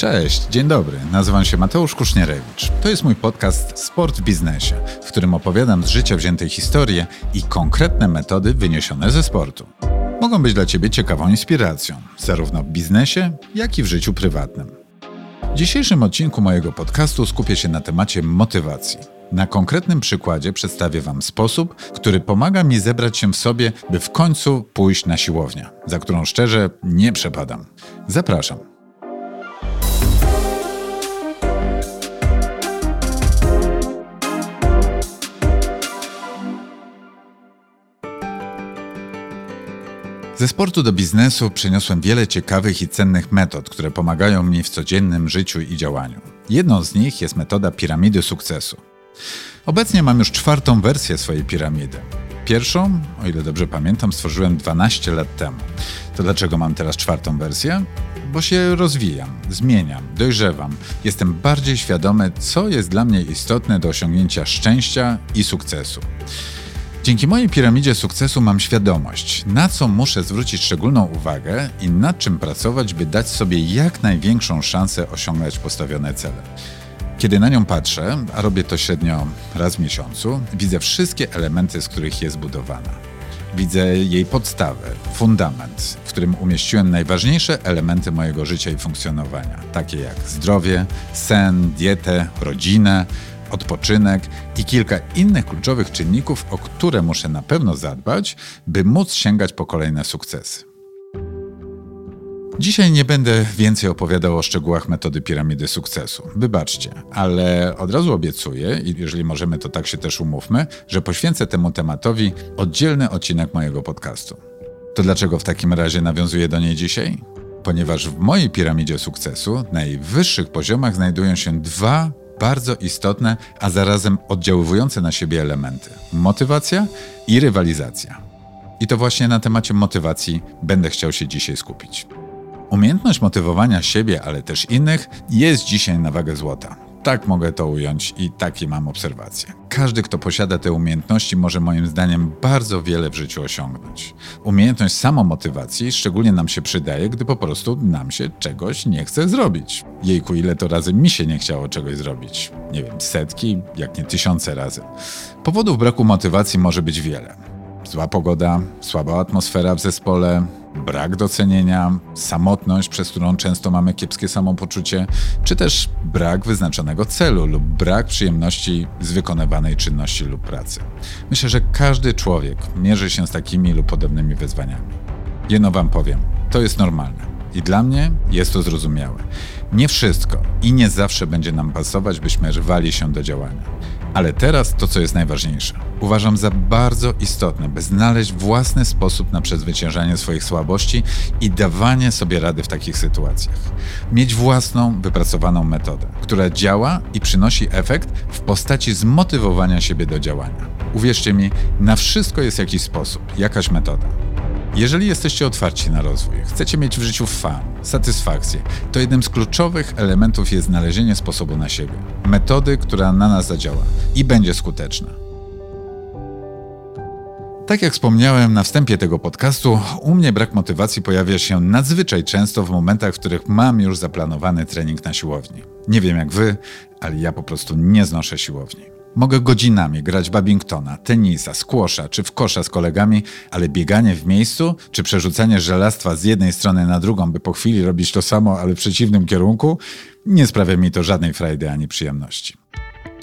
Cześć, dzień dobry. Nazywam się Mateusz Kusznierewicz. To jest mój podcast Sport w biznesie, w którym opowiadam z życia wzięte historie i konkretne metody wyniesione ze sportu. Mogą być dla Ciebie ciekawą inspiracją, zarówno w biznesie, jak i w życiu prywatnym. W dzisiejszym odcinku mojego podcastu skupię się na temacie motywacji. Na konkretnym przykładzie przedstawię Wam sposób, który pomaga mi zebrać się w sobie, by w końcu pójść na siłownię, za którą szczerze nie przepadam. Zapraszam. Ze sportu do biznesu przeniosłem wiele ciekawych i cennych metod, które pomagają mi w codziennym życiu i działaniu. Jedną z nich jest metoda piramidy sukcesu. Obecnie mam już czwartą wersję swojej piramidy. Pierwszą, o ile dobrze pamiętam, stworzyłem 12 lat temu. To dlaczego mam teraz czwartą wersję? Bo się rozwijam, zmieniam, dojrzewam. Jestem bardziej świadomy, co jest dla mnie istotne do osiągnięcia szczęścia i sukcesu. Dzięki mojej piramidzie sukcesu mam świadomość, na co muszę zwrócić szczególną uwagę i nad czym pracować, by dać sobie jak największą szansę osiągać postawione cele. Kiedy na nią patrzę, a robię to średnio raz w miesiącu, widzę wszystkie elementy, z których jest budowana. Widzę jej podstawę, fundament, w którym umieściłem najważniejsze elementy mojego życia i funkcjonowania, takie jak zdrowie, sen, dietę, rodzinę, odpoczynek i kilka innych kluczowych czynników, o które muszę na pewno zadbać, by móc sięgać po kolejne sukcesy. Dzisiaj nie będę więcej opowiadał o szczegółach metody piramidy sukcesu. Wybaczcie, ale od razu obiecuję, i jeżeli możemy, to tak się też umówmy, że poświęcę temu tematowi oddzielny odcinek mojego podcastu. To dlaczego w takim razie nawiązuję do niej dzisiaj? Ponieważ w mojej piramidzie sukcesu na najwyższych poziomach znajdują się dwa bardzo istotne, a zarazem oddziaływujące na siebie elementy: motywacja i rywalizacja. I to właśnie na temacie motywacji będę chciał się dzisiaj skupić. Umiejętność motywowania siebie, ale też innych jest dzisiaj na wagę złota. Tak mogę to ująć i takie mam obserwacje. Każdy, kto posiada te umiejętności, może moim zdaniem bardzo wiele w życiu osiągnąć. Umiejętność samomotywacji szczególnie nam się przydaje, gdy po prostu nam się czegoś nie chce zrobić. Jejku, ile to razy mi się nie chciało czegoś zrobić? Nie wiem, setki, jak nie tysiące razy. Powodów braku motywacji może być wiele. Zła pogoda, słaba atmosfera w zespole, brak docenienia, samotność, przez którą często mamy kiepskie samopoczucie, czy też brak wyznaczonego celu lub brak przyjemności z wykonywanej czynności lub pracy. Myślę, że każdy człowiek mierzy się z takimi lub podobnymi wyzwaniami. Jedno Wam powiem, to jest normalne i dla mnie jest to zrozumiałe. Nie wszystko i nie zawsze będzie nam pasować, byśmy rwali się do działania. Ale teraz to, co jest najważniejsze. Uważam za bardzo istotne, by znaleźć własny sposób na przezwyciężanie swoich słabości i dawanie sobie rady w takich sytuacjach. Mieć własną, wypracowaną metodę, która działa i przynosi efekt w postaci zmotywowania siebie do działania. Uwierzcie mi, na wszystko jest jakiś sposób, jakaś metoda. Jeżeli jesteście otwarci na rozwój, chcecie mieć w życiu fan, satysfakcję, to jednym z kluczowych elementów jest znalezienie sposobu na siebie, metody, która na nas zadziała i będzie skuteczna. Tak jak wspomniałem na wstępie tego podcastu, u mnie brak motywacji pojawia się nadzwyczaj często w momentach, w których mam już zaplanowany trening na siłowni. Nie wiem jak wy, ale ja po prostu nie znoszę siłowni. Mogę godzinami grać badmintona, tenisa, squasha czy w kosza z kolegami, ale bieganie w miejscu czy przerzucanie żelastwa z jednej strony na drugą, by po chwili robić to samo, ale w przeciwnym kierunku, nie sprawia mi to żadnej frajdy ani przyjemności.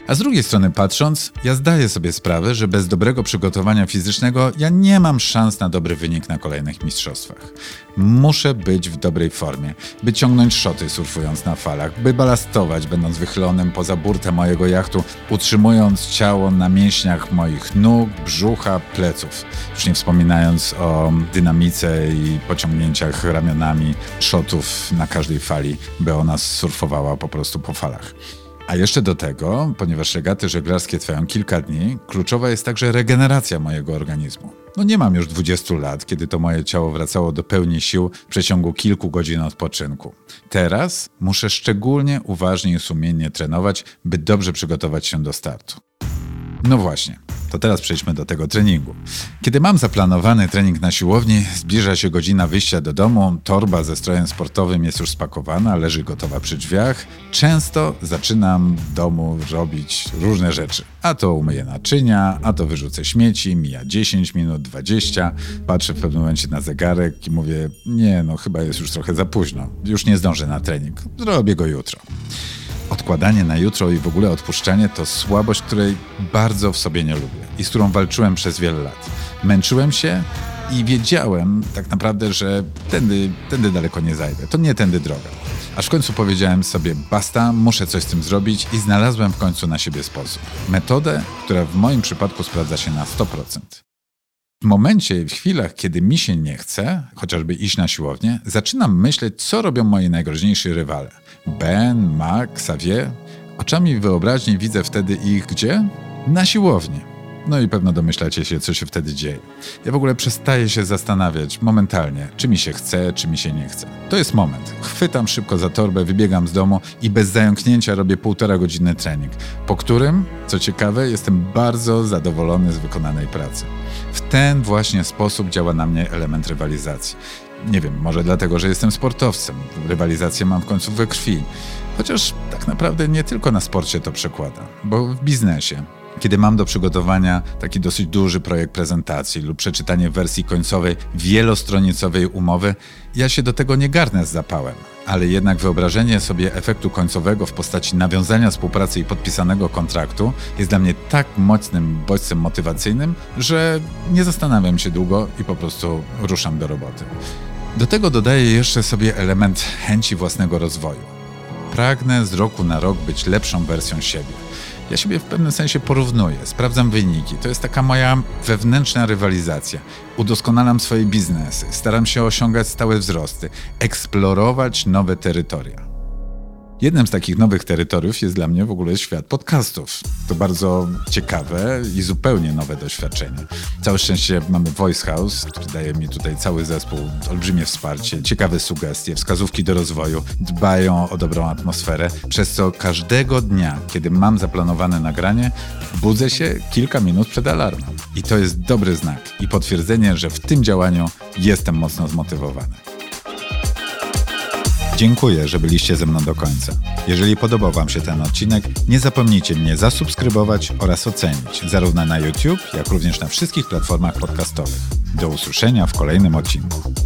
A z drugiej strony patrząc, ja zdaję sobie sprawę, że bez dobrego przygotowania fizycznego ja nie mam szans na dobry wynik na kolejnych mistrzostwach. Muszę być w dobrej formie, by ciągnąć szoty surfując na falach, by balastować będąc wychylonym poza burtę mojego jachtu, utrzymując ciało na mięśniach moich nóg, brzucha, pleców. Już nie wspominając o dynamice i pociągnięciach ramionami szotów na każdej fali, by ona surfowała po prostu po falach. A jeszcze do tego, ponieważ regaty żeglarskie trwają kilka dni, kluczowa jest także regeneracja mojego organizmu. No nie mam już 20 lat, kiedy to moje ciało wracało do pełni sił w przeciągu kilku godzin odpoczynku. Teraz muszę szczególnie uważnie i sumiennie trenować, by dobrze przygotować się do startu. No właśnie, to teraz przejdźmy do tego treningu. Kiedy mam zaplanowany trening na siłowni, zbliża się godzina wyjścia do domu, torba ze strojem sportowym jest już spakowana, leży gotowa przy drzwiach. Często zaczynam w domu robić różne rzeczy. A to umyję naczynia, a to wyrzucę śmieci, mija 10 minut, 20. Patrzę w pewnym momencie na zegarek i mówię, nie no, chyba jest już trochę za późno. Już nie zdążę na trening. Zrobię go jutro. Odkładanie na jutro i w ogóle odpuszczanie to słabość, której bardzo w sobie nie lubię i z którą walczyłem przez wiele lat. Męczyłem się i wiedziałem tak naprawdę, że tędy, tędy daleko nie zajdę. To nie tędy droga. Aż w końcu powiedziałem sobie, basta, muszę coś z tym zrobić i znalazłem w końcu na siebie sposób. Metodę, która w moim przypadku sprawdza się na 100%. Momencie, w chwilach, kiedy mi się nie chce, chociażby iść na siłownię, zaczynam myśleć, co robią moi najgroźniejsi rywale. Ben, Mac, Xavier. Oczami wyobraźni widzę wtedy ich gdzie? Na siłowni. No i pewno domyślacie się, co się wtedy dzieje. Ja w ogóle przestaję się zastanawiać momentalnie, czy mi się chce, czy mi się nie chce. To jest moment. Chwytam szybko za torbę, wybiegam z domu i bez zająknięcia robię półtora godziny trening, po którym, co ciekawe, jestem bardzo zadowolony z wykonanej pracy. W ten właśnie sposób działa na mnie element rywalizacji. Nie wiem, może dlatego, że jestem sportowcem. Rywalizację mam w końcu we krwi. Chociaż tak naprawdę nie tylko na sporcie to przekłada, bo w biznesie. Kiedy mam do przygotowania taki dosyć duży projekt prezentacji lub przeczytanie wersji końcowej wielostronicowej umowy, ja się do tego nie garnę z zapałem. Ale jednak wyobrażenie sobie efektu końcowego w postaci nawiązania współpracy i podpisanego kontraktu jest dla mnie tak mocnym bodźcem motywacyjnym, że nie zastanawiam się długo i po prostu ruszam do roboty. Do tego dodaję jeszcze sobie element chęci własnego rozwoju. Pragnę z roku na rok być lepszą wersją siebie. Ja siebie w pewnym sensie porównuję, sprawdzam wyniki. To jest taka moja wewnętrzna rywalizacja. Udoskonalam swoje biznesy, staram się osiągać stałe wzrosty, eksplorować nowe terytoria. Jednym z takich nowych terytoriów jest dla mnie w ogóle świat podcastów. To bardzo ciekawe i zupełnie nowe doświadczenie. Całe szczęście mamy Voice House, który daje mi tutaj cały zespół olbrzymie wsparcie, ciekawe sugestie, wskazówki do rozwoju, dbają o dobrą atmosferę, przez co każdego dnia, kiedy mam zaplanowane nagranie, budzę się kilka minut przed alarmem. I to jest dobry znak i potwierdzenie, że w tym działaniu jestem mocno zmotywowany. Dziękuję, że byliście ze mną do końca. Jeżeli podobał Wam się ten odcinek, nie zapomnijcie mnie zasubskrybować oraz ocenić, zarówno na YouTube, jak również na wszystkich platformach podcastowych. Do usłyszenia w kolejnym odcinku.